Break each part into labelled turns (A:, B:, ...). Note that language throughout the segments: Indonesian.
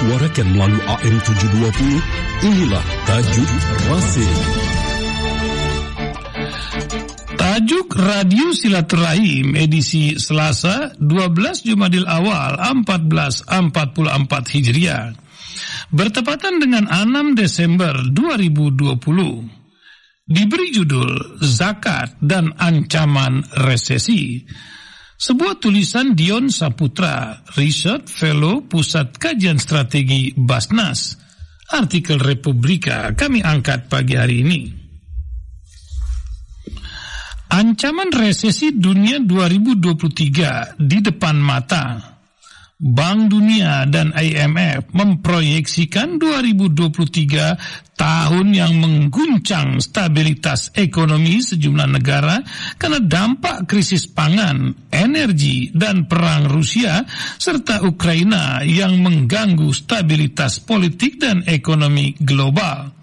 A: disuarakan melalui AM 720, inilah Tajuk Rasim.
B: Tajuk Radio Silaturahim edisi Selasa 12 Jumadil Awal 1444 Hijriah bertepatan dengan 6 Desember 2020 diberi judul Zakat dan Ancaman Resesi. Sebuah tulisan Dion Saputra, Research Fellow Pusat Kajian Strategi Basnas. Artikel Republika kami angkat pagi hari ini. Ancaman resesi dunia 2023 di depan mata. Bank Dunia dan IMF memproyeksikan 2023 tahun yang mengguncang stabilitas ekonomi sejumlah negara karena dampak krisis pangan, energi, dan perang Rusia serta Ukraina yang mengganggu stabilitas politik dan ekonomi global.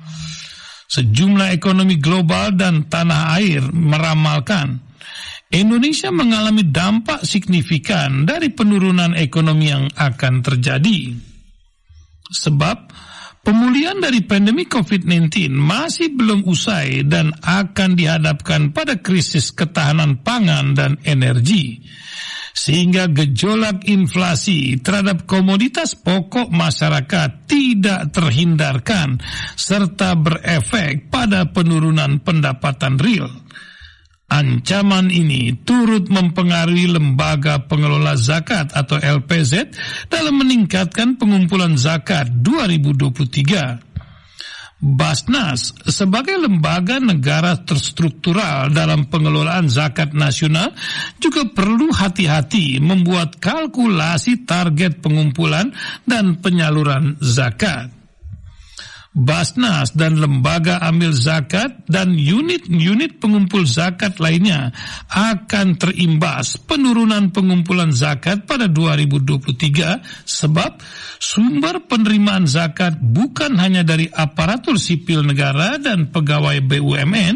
B: Sejumlah ekonomi global dan tanah air meramalkan Indonesia mengalami dampak signifikan dari penurunan ekonomi yang akan terjadi. Sebab pemulihan dari pandemi COVID-19 masih belum usai dan akan dihadapkan pada krisis ketahanan pangan dan energi. Sehingga gejolak inflasi terhadap komoditas pokok masyarakat tidak terhindarkan serta berefek pada penurunan pendapatan real. Ancaman ini turut mempengaruhi lembaga pengelola zakat atau LPZ dalam meningkatkan pengumpulan zakat 2023. Basnas sebagai lembaga negara terstruktural dalam pengelolaan zakat nasional juga perlu hati-hati membuat kalkulasi target pengumpulan dan penyaluran zakat. Basnas dan lembaga ambil zakat dan unit-unit pengumpul zakat lainnya akan terimbas penurunan pengumpulan zakat pada 2023 sebab sumber penerimaan zakat bukan hanya dari aparatur sipil negara dan pegawai BUMN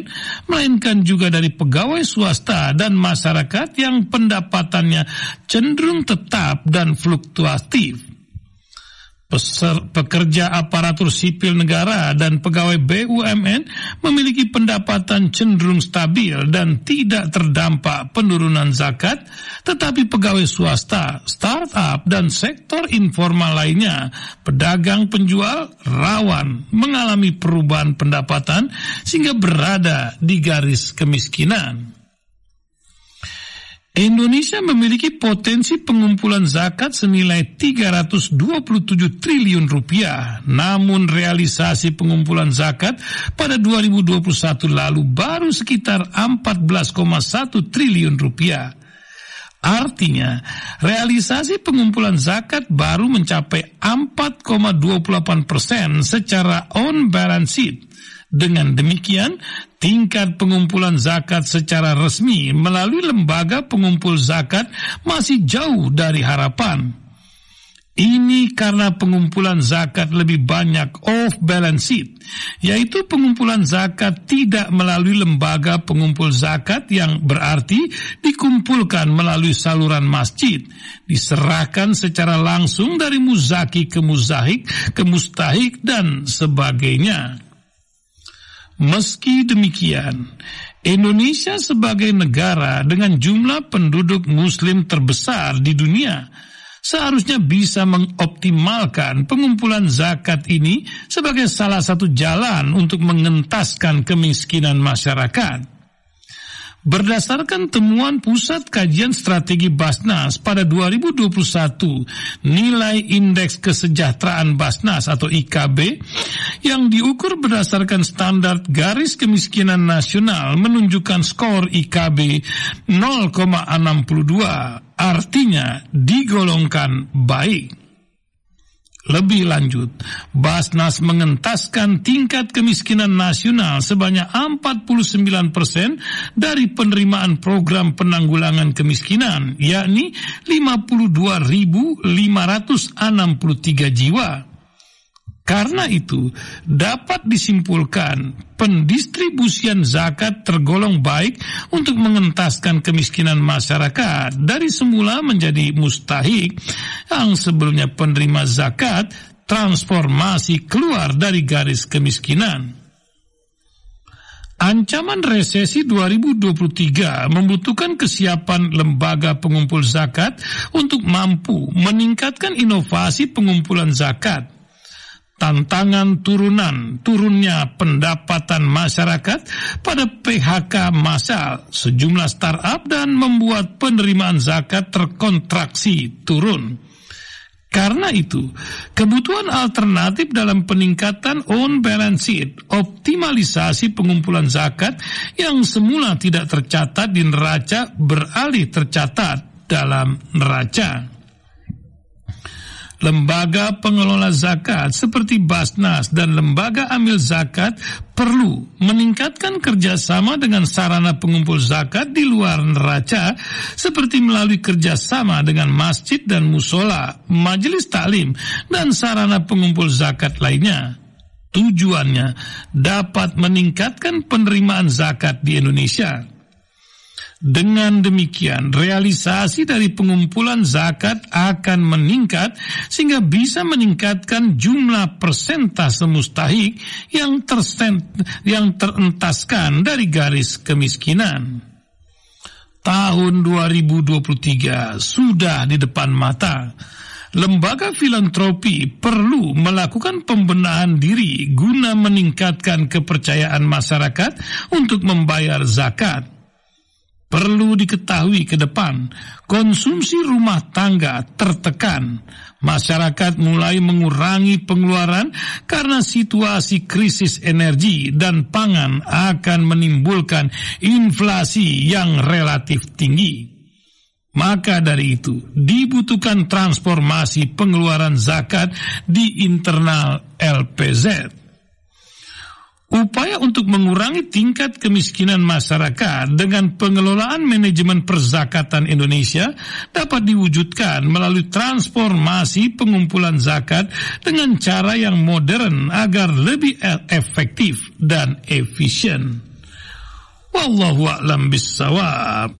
B: melainkan juga dari pegawai swasta dan masyarakat yang pendapatannya cenderung tetap dan fluktuatif pekerja aparatur sipil negara dan pegawai BUMN memiliki pendapatan cenderung stabil dan tidak terdampak penurunan zakat, tetapi pegawai swasta, startup, dan sektor informal lainnya, pedagang penjual rawan mengalami perubahan pendapatan sehingga berada di garis kemiskinan. Indonesia memiliki potensi pengumpulan zakat senilai 327 triliun rupiah. Namun realisasi pengumpulan zakat pada 2021 lalu baru sekitar 14,1 triliun rupiah. Artinya, realisasi pengumpulan zakat baru mencapai 4,28 persen secara on balance sheet dengan demikian, tingkat pengumpulan zakat secara resmi melalui lembaga pengumpul zakat masih jauh dari harapan. Ini karena pengumpulan zakat lebih banyak off balance sheet, yaitu pengumpulan zakat tidak melalui lembaga pengumpul zakat yang berarti dikumpulkan melalui saluran masjid, diserahkan secara langsung dari muzaki ke muzahik, ke mustahik, dan sebagainya. Meski demikian, Indonesia sebagai negara dengan jumlah penduduk muslim terbesar di dunia seharusnya bisa mengoptimalkan pengumpulan zakat ini sebagai salah satu jalan untuk mengentaskan kemiskinan masyarakat. Berdasarkan temuan Pusat Kajian Strategi Basnas pada 2021, nilai Indeks Kesejahteraan Basnas atau IKB yang diukur berdasarkan standar garis kemiskinan nasional menunjukkan skor IKB 0,62, artinya digolongkan baik. Lebih lanjut, Basnas mengentaskan tingkat kemiskinan nasional sebanyak 49 persen dari penerimaan program penanggulangan kemiskinan, yakni 52.563 jiwa. Karena itu, dapat disimpulkan pendistribusian zakat tergolong baik untuk mengentaskan kemiskinan masyarakat dari semula menjadi mustahik yang sebelumnya penerima zakat transformasi keluar dari garis kemiskinan. Ancaman resesi 2023 membutuhkan kesiapan lembaga pengumpul zakat untuk mampu meningkatkan inovasi pengumpulan zakat. Tantangan turunan turunnya pendapatan masyarakat pada PHK massal sejumlah startup dan membuat penerimaan zakat terkontraksi turun. Karena itu, kebutuhan alternatif dalam peningkatan on balance sheet, optimalisasi pengumpulan zakat yang semula tidak tercatat di neraca beralih tercatat dalam neraca lembaga pengelola zakat seperti Basnas dan lembaga amil zakat perlu meningkatkan kerjasama dengan sarana pengumpul zakat di luar neraca seperti melalui kerjasama dengan masjid dan musola, majelis taklim, dan sarana pengumpul zakat lainnya. Tujuannya dapat meningkatkan penerimaan zakat di Indonesia. Dengan demikian, realisasi dari pengumpulan zakat akan meningkat sehingga bisa meningkatkan jumlah persentase mustahik yang, yang terentaskan dari garis kemiskinan. Tahun 2023 sudah di depan mata. Lembaga filantropi perlu melakukan pembenahan diri guna meningkatkan kepercayaan masyarakat untuk membayar zakat Perlu diketahui ke depan, konsumsi rumah tangga tertekan. Masyarakat mulai mengurangi pengeluaran karena situasi krisis energi dan pangan akan menimbulkan inflasi yang relatif tinggi. Maka dari itu, dibutuhkan transformasi pengeluaran zakat di internal LPZ. Upaya untuk mengurangi tingkat kemiskinan masyarakat dengan pengelolaan manajemen perzakatan Indonesia dapat diwujudkan melalui transformasi pengumpulan zakat dengan cara yang modern agar lebih e- efektif dan efisien. Wallahu a'lam bissawab.